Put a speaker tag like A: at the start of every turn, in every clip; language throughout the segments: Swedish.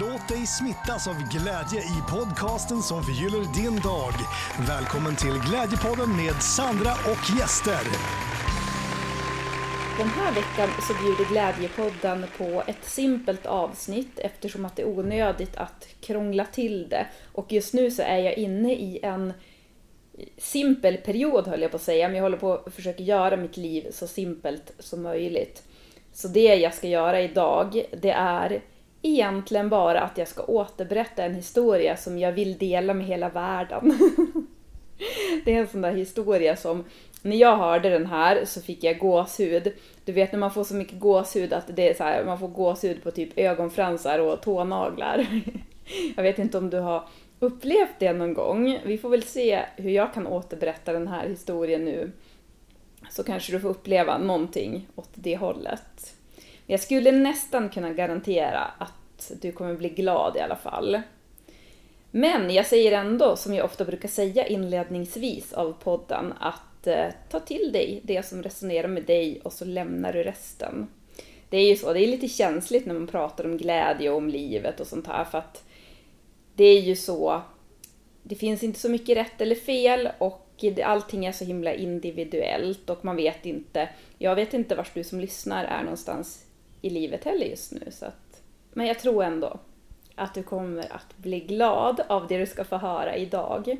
A: Låt dig smittas av glädje i podcasten som förgyller din dag. Välkommen till Glädjepodden med Sandra och gäster.
B: Den här veckan så bjuder Glädjepodden på ett simpelt avsnitt eftersom att det är onödigt att krångla till det. Och just nu så är jag inne i en simpel period höll jag på att säga, men jag håller på att försöka göra mitt liv så simpelt som möjligt. Så det jag ska göra idag, det är egentligen bara att jag ska återberätta en historia som jag vill dela med hela världen. det är en sån där historia som, när jag hörde den här så fick jag gåshud. Du vet när man får så mycket gåshud att det är så här, man får gåshud på typ ögonfransar och tånaglar. jag vet inte om du har upplevt det någon gång. Vi får väl se hur jag kan återberätta den här historien nu. Så kanske du får uppleva någonting åt det hållet. Jag skulle nästan kunna garantera att du kommer bli glad i alla fall. Men jag säger ändå, som jag ofta brukar säga inledningsvis av podden, att eh, ta till dig det som resonerar med dig och så lämnar du resten. Det är ju så, det är lite känsligt när man pratar om glädje och om livet och sånt här för att det är ju så, det finns inte så mycket rätt eller fel och allting är så himla individuellt och man vet inte, jag vet inte vart du som lyssnar är någonstans i livet heller just nu. Så att, men jag tror ändå att du kommer att bli glad av det du ska få höra idag.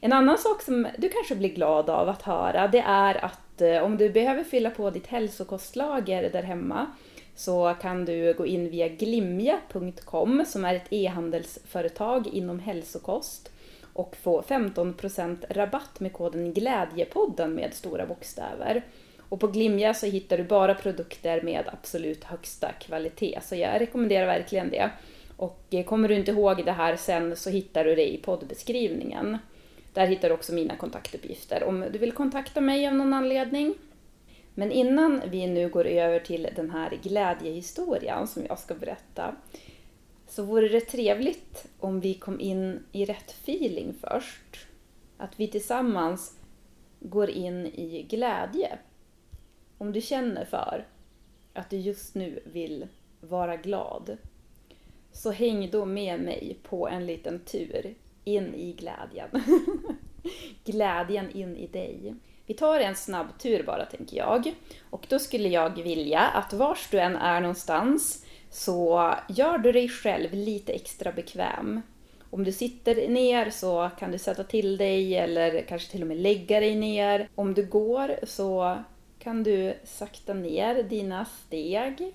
B: En annan sak som du kanske blir glad av att höra, det är att eh, om du behöver fylla på ditt hälsokostlager där hemma så kan du gå in via glimja.com som är ett e-handelsföretag inom hälsokost och få 15% rabatt med koden Glädjepodden med stora bokstäver. Och på Glimja så hittar du bara produkter med absolut högsta kvalitet, så jag rekommenderar verkligen det. Och eh, kommer du inte ihåg det här sen så hittar du det i poddbeskrivningen. Där hittar du också mina kontaktuppgifter om du vill kontakta mig av någon anledning. Men innan vi nu går över till den här glädjehistorien som jag ska berätta så vore det trevligt om vi kom in i rätt feeling först. Att vi tillsammans går in i glädje. Om du känner för att du just nu vill vara glad så häng då med mig på en liten tur in i glädjen. glädjen in i dig. Vi tar en snabb tur bara, tänker jag. Och då skulle jag vilja att vars du än är någonstans så gör du dig själv lite extra bekväm. Om du sitter ner så kan du sätta till dig eller kanske till och med lägga dig ner. Om du går så kan du sakta ner dina steg.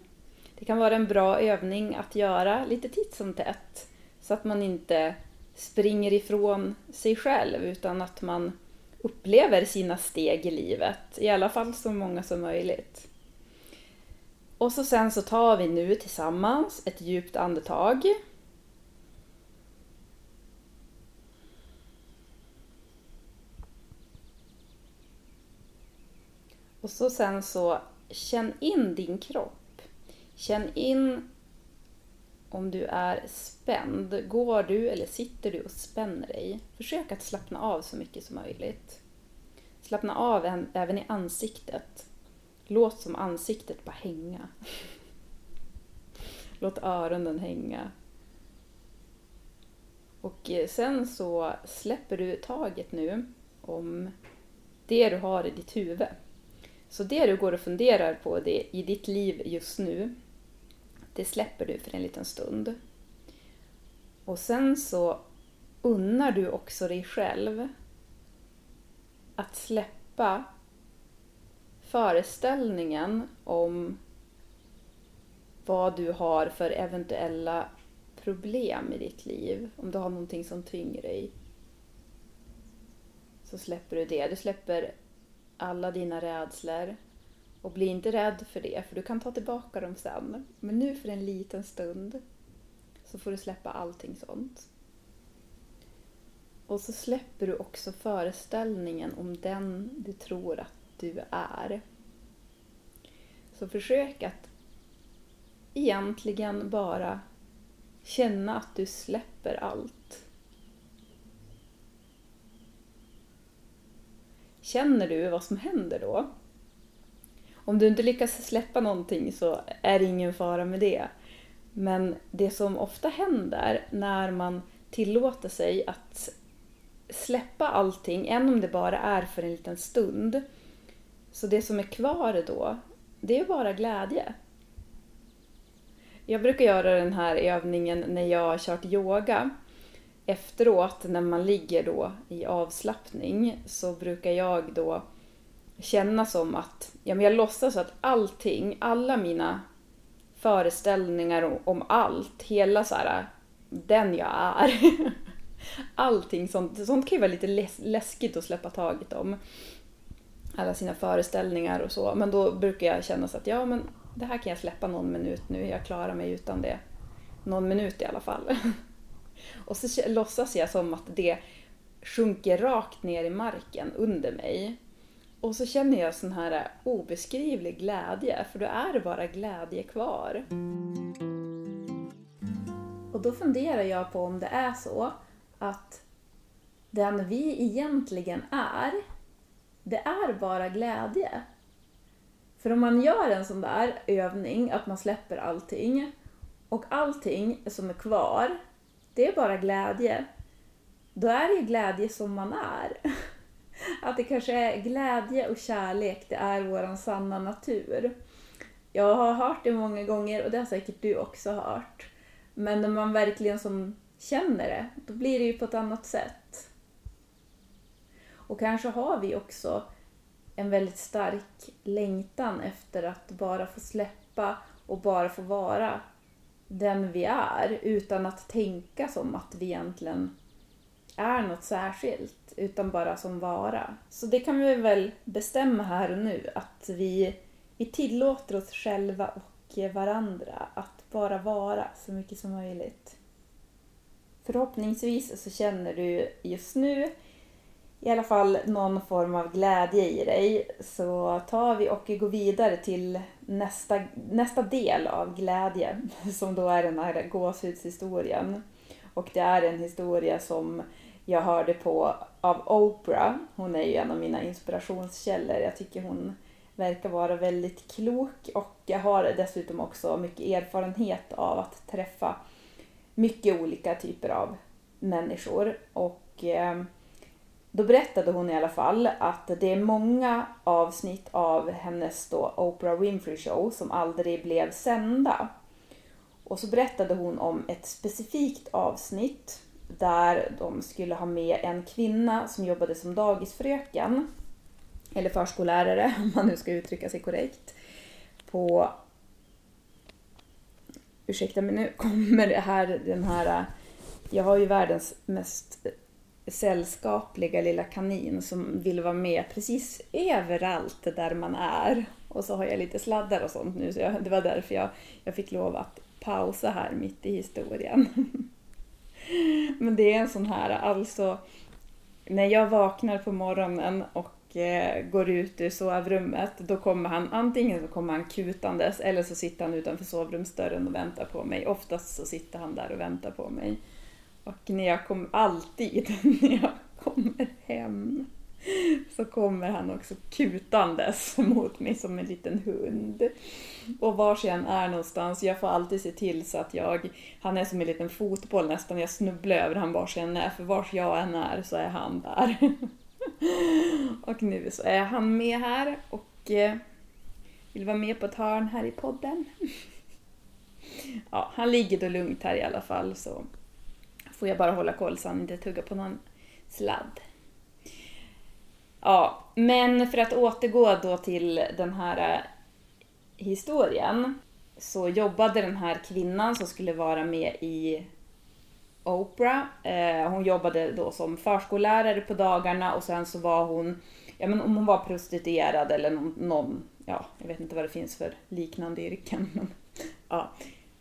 B: Det kan vara en bra övning att göra lite titt som tätt så att man inte springer ifrån sig själv utan att man upplever sina steg i livet, i alla fall så många som möjligt. Och så sen så tar vi nu tillsammans ett djupt andetag. Och så sen så känn in din kropp. Känn in om du är spänd. Går du eller sitter du och spänner dig? Försök att slappna av så mycket som möjligt. Slappna av även i ansiktet. Låt som ansiktet bara hänga. Låt öronen hänga. Och eh, sen så släpper du taget nu om det du har i ditt huvud. Så det du går och funderar på det, i ditt liv just nu, det släpper du för en liten stund. Och sen så unnar du också dig själv att släppa föreställningen om vad du har för eventuella problem i ditt liv. Om du har någonting som tynger dig. Så släpper du det. Du släpper alla dina rädslor. Och bli inte rädd för det, för du kan ta tillbaka dem sen. Men nu för en liten stund så får du släppa allting sånt. Och så släpper du också föreställningen om den du tror att du är. Så försök att egentligen bara känna att du släpper allt. Känner du vad som händer då? Om du inte lyckas släppa någonting så är det ingen fara med det. Men det som ofta händer när man tillåter sig att släppa allting, även om det bara är för en liten stund. Så det som är kvar då, det är bara glädje. Jag brukar göra den här övningen när jag har kört yoga. Efteråt när man ligger då i avslappning så brukar jag då känna som att ja, men jag låtsas att allting, alla mina föreställningar om allt, hela så här, den jag är. Allting sånt, sånt kan ju vara lite läskigt att släppa taget om. Alla sina föreställningar och så. Men då brukar jag känna så att ja men det här kan jag släppa någon minut nu, jag klarar mig utan det. Någon minut i alla fall. Och så låtsas jag som att det sjunker rakt ner i marken under mig. Och så känner jag sån här eh, obeskrivlig glädje, för då är det bara glädje kvar. Och då funderar jag på om det är så att den vi egentligen är, det är bara glädje. För om man gör en sån där övning, att man släpper allting, och allting som är kvar, det är bara glädje. Då är det ju glädje som man är. Att det kanske är glädje och kärlek, det är vår sanna natur. Jag har hört det många gånger och det har säkert du också hört. Men när man verkligen som känner det, då blir det ju på ett annat sätt. Och kanske har vi också en väldigt stark längtan efter att bara få släppa och bara få vara den vi är utan att tänka som att vi egentligen är något särskilt utan bara som vara. Så det kan vi väl bestämma här och nu att vi, vi tillåter oss själva och varandra att bara vara så mycket som möjligt. Förhoppningsvis så känner du just nu i alla fall någon form av glädje i dig så tar vi och går vidare till nästa, nästa del av glädje som då är den här gåshudshistorien. Och det är en historia som jag hörde på av Oprah. Hon är ju en av mina inspirationskällor. Jag tycker hon verkar vara väldigt klok och jag har dessutom också mycket erfarenhet av att träffa mycket olika typer av människor. Och eh, då berättade hon i alla fall att det är många avsnitt av hennes då Oprah Winfrey Show som aldrig blev sända. Och så berättade hon om ett specifikt avsnitt där de skulle ha med en kvinna som jobbade som dagisfröken, eller förskollärare om man nu ska uttrycka sig korrekt, på... Ursäkta mig, nu kommer det här, den här... Jag har ju världens mest sällskapliga lilla kanin som vill vara med precis överallt där man är. Och så har jag lite sladdar och sånt nu, så jag, det var därför jag, jag fick lov att pausa här mitt i historien. Men det är en sån här, alltså när jag vaknar på morgonen och eh, går ut ur sovrummet, då kommer han antingen så kommer han kutandes eller så sitter han utanför sovrumsdörren och väntar på mig. Oftast så sitter han där och väntar på mig. Och när jag kom, alltid när jag kommer hem så kommer han också kutandes mot mig som en liten hund. Och var jag än är någonstans, jag får alltid se till så att jag, han är som en liten fotboll nästan, jag snubblar över han var jag än är, för var jag än är så är han där. och nu så är han med här och eh, vill vara med på ett hörn här i podden. ja, han ligger då lugnt här i alla fall så får jag bara hålla koll så han inte tuggar på någon sladd. Ja, men för att återgå då till den här eh, historien så jobbade den här kvinnan som skulle vara med i Oprah. Eh, hon jobbade då som förskollärare på dagarna och sen så var hon, ja men om hon var prostituerad eller någon, någon ja, jag vet inte vad det finns för liknande yrken. Men, ja,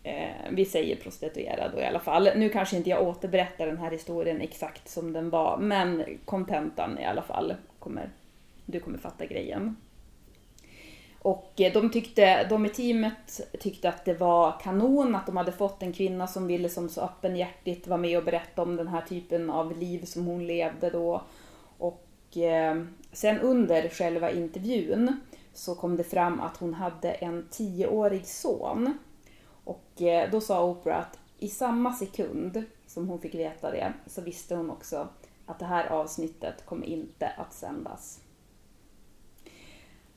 B: eh, vi säger prostituerad då i alla fall. Nu kanske inte jag återberättar den här historien exakt som den var, men kontentan i alla fall kommer, du kommer fatta grejen. Och eh, de, tyckte, de i teamet tyckte att det var kanon att de hade fått en kvinna som ville som så öppenhjärtigt vara med och berätta om den här typen av liv som hon levde då. Och eh, sen under själva intervjun så kom det fram att hon hade en tioårig son och eh, då sa Oprah att i samma sekund som hon fick veta det så visste hon också att det här avsnittet kommer inte att sändas.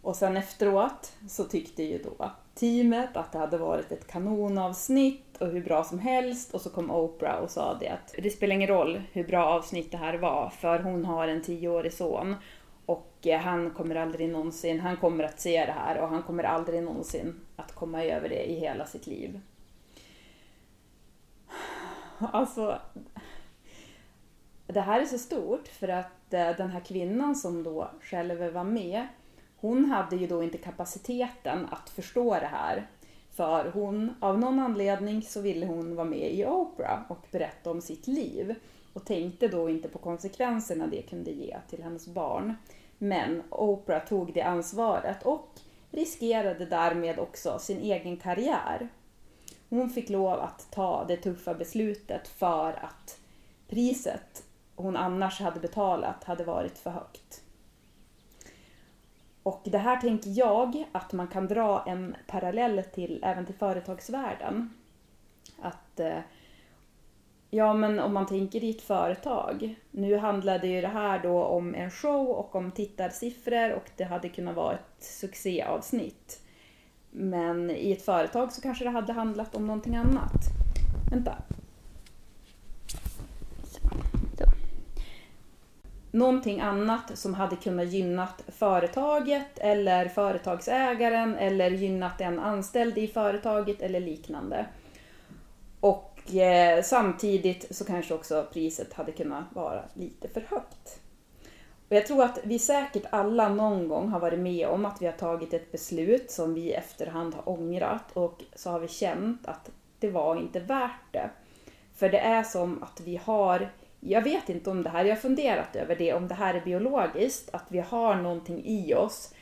B: Och sen efteråt så tyckte ju då teamet att det hade varit ett kanonavsnitt och hur bra som helst och så kom Oprah och sa det att det spelar ingen roll hur bra avsnitt det här var för hon har en tioårig son och eh, han kommer aldrig någonsin, han kommer att se det här och han kommer aldrig någonsin att komma över det i hela sitt liv. Alltså, det här är så stort för att eh, den här kvinnan som då själv var med, hon hade ju då inte kapaciteten att förstå det här. För hon, av någon anledning så ville hon vara med i Oprah och berätta om sitt liv. Och tänkte då inte på konsekvenserna det kunde ge till hennes barn. Men Oprah tog det ansvaret och riskerade därmed också sin egen karriär. Hon fick lov att ta det tuffa beslutet för att priset hon annars hade betalat hade varit för högt. Och det här tänker jag att man kan dra en parallell till även till företagsvärlden. Att eh, Ja, men om man tänker i ett företag. Nu handlade ju det här då om en show och om tittarsiffror och det hade kunnat vara ett succéavsnitt. Men i ett företag så kanske det hade handlat om någonting annat. Vänta. Någonting annat som hade kunnat gynnat företaget eller företagsägaren eller gynnat en anställd i företaget eller liknande. Och eh, samtidigt så kanske också priset hade kunnat vara lite för högt. Och jag tror att vi säkert alla någon gång har varit med om att vi har tagit ett beslut som vi i efterhand har ångrat och så har vi känt att det var inte värt det. För det är som att vi har, jag vet inte om det här, jag har funderat över det, om det här är biologiskt, att vi har någonting i oss,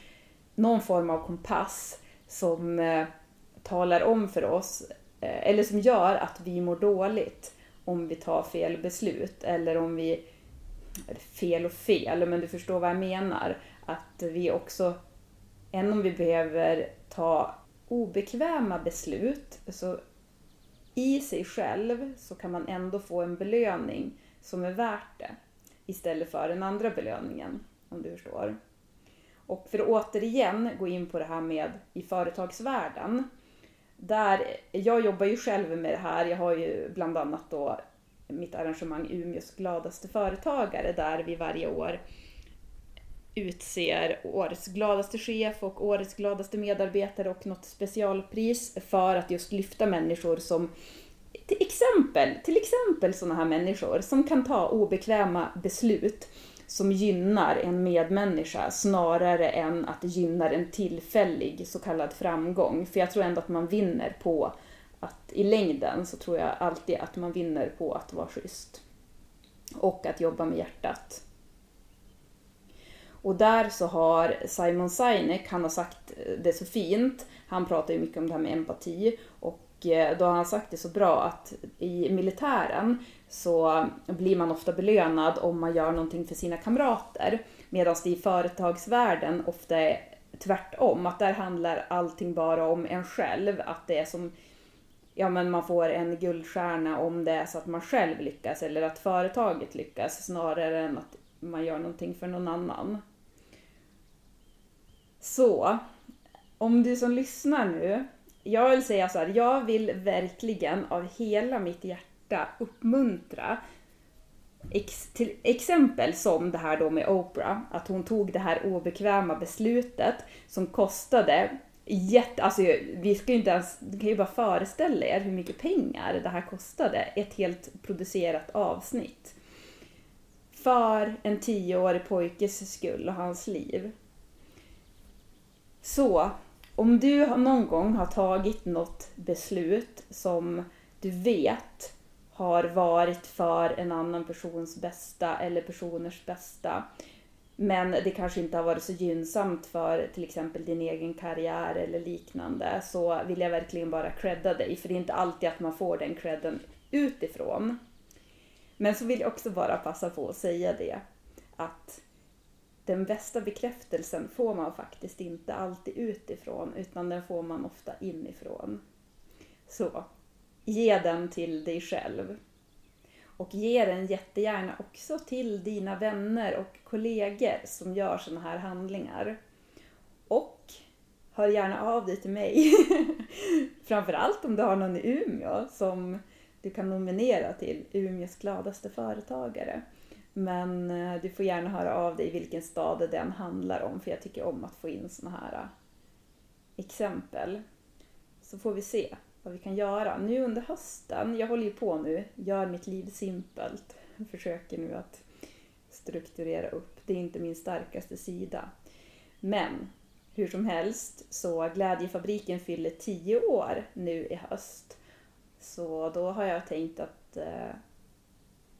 B: någon form av kompass som eh, talar om för oss, Eh, eller som gör att vi mår dåligt om vi tar fel beslut eller om vi fel och fel, men du förstår vad jag menar. Att vi också, även om vi behöver ta obekväma beslut, så i sig själv så kan man ändå få en belöning som är värt det. Istället för den andra belöningen, om du förstår. Och för att återigen gå in på det här med i företagsvärlden. Där, jag jobbar ju själv med det här. Jag har ju bland annat då mitt arrangemang Umeås gladaste företagare där vi varje år utser årets gladaste chef och årets gladaste medarbetare och något specialpris för att just lyfta människor som till exempel, till exempel sådana här människor som kan ta obekväma beslut som gynnar en medmänniska snarare än att det gynnar en tillfällig så kallad framgång. För jag tror ändå att man vinner på att i längden så tror jag alltid att man vinner på att vara schysst. Och att jobba med hjärtat. Och där så har Simon Sinek, han har sagt det så fint, han pratar ju mycket om det här med empati och eh, då har han sagt det så bra att i militären så blir man ofta belönad om man gör någonting för sina kamrater. Medan det i företagsvärlden ofta är tvärtom, att där handlar allting bara om en själv. Att det är som ja, men man får en guldstjärna om det är så att man själv lyckas eller att företaget lyckas snarare än att man gör någonting för någon annan. Så, om du som lyssnar nu, jag vill säga så här, jag vill verkligen av hela mitt hjärta uppmuntra ex, till exempel som det här då med Oprah, att hon tog det här obekväma beslutet som kostade jätte, alltså vi ska ju inte ens, ni kan ju bara föreställa er hur mycket pengar det här kostade, ett helt producerat avsnitt. För en tioårig pojkes skull och hans liv. Så, om du någon gång har tagit något beslut som du vet har varit för en annan persons bästa eller personers bästa men det kanske inte har varit så gynnsamt för till exempel din egen karriär eller liknande så vill jag verkligen bara credda dig för det är inte alltid att man får den credden utifrån. Men så vill jag också bara passa på att säga det att den bästa bekräftelsen får man faktiskt inte alltid utifrån utan den får man ofta inifrån. Så, ge den till dig själv. Och ge den jättegärna också till dina vänner och kollegor som gör sådana här handlingar. Och hör gärna av dig till mig. Framförallt om du har någon i Umeå som du kan nominera till Umeås gladaste företagare. Men eh, du får gärna höra av dig vilken stad den handlar om för jag tycker om att få in såna här eh, exempel. Så får vi se vad vi kan göra. Nu under hösten, jag håller ju på nu, gör mitt liv simpelt. Försöker nu att strukturera upp. Det är inte min starkaste sida. Men hur som helst så Glädjefabriken fyller 10 år nu i höst. Så då har jag tänkt att eh,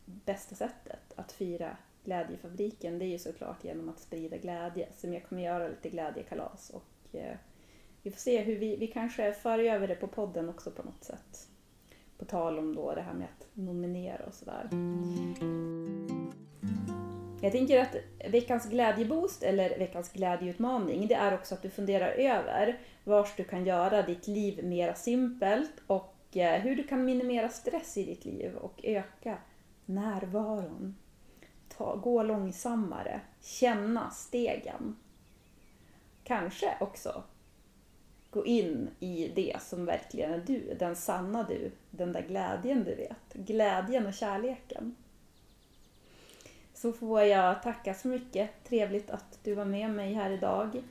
B: bästa sättet att fira Glädjefabriken det är ju såklart genom att sprida glädje. Så jag kommer göra lite glädjekalas och eh, vi får se hur vi, vi kanske för över det på podden också på något sätt. På tal om då det här med att nominera och sådär. Jag tänker att veckans glädjeboost eller veckans glädjeutmaning det är också att du funderar över vars du kan göra ditt liv mera simpelt och eh, hur du kan minimera stress i ditt liv och öka närvaron. Ta, gå långsammare, känna stegen. Kanske också gå in i det som verkligen är du, den sanna du, den där glädjen du vet. Glädjen och kärleken. Så får jag tacka så mycket. Trevligt att du var med mig här idag.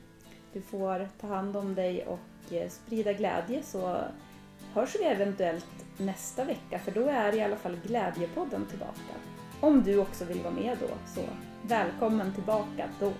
B: Du får ta hand om dig och eh, sprida glädje så hörs vi eventuellt nästa vecka för då är i alla fall Glädjepodden tillbaka. Om du också vill vara med då, så välkommen tillbaka då.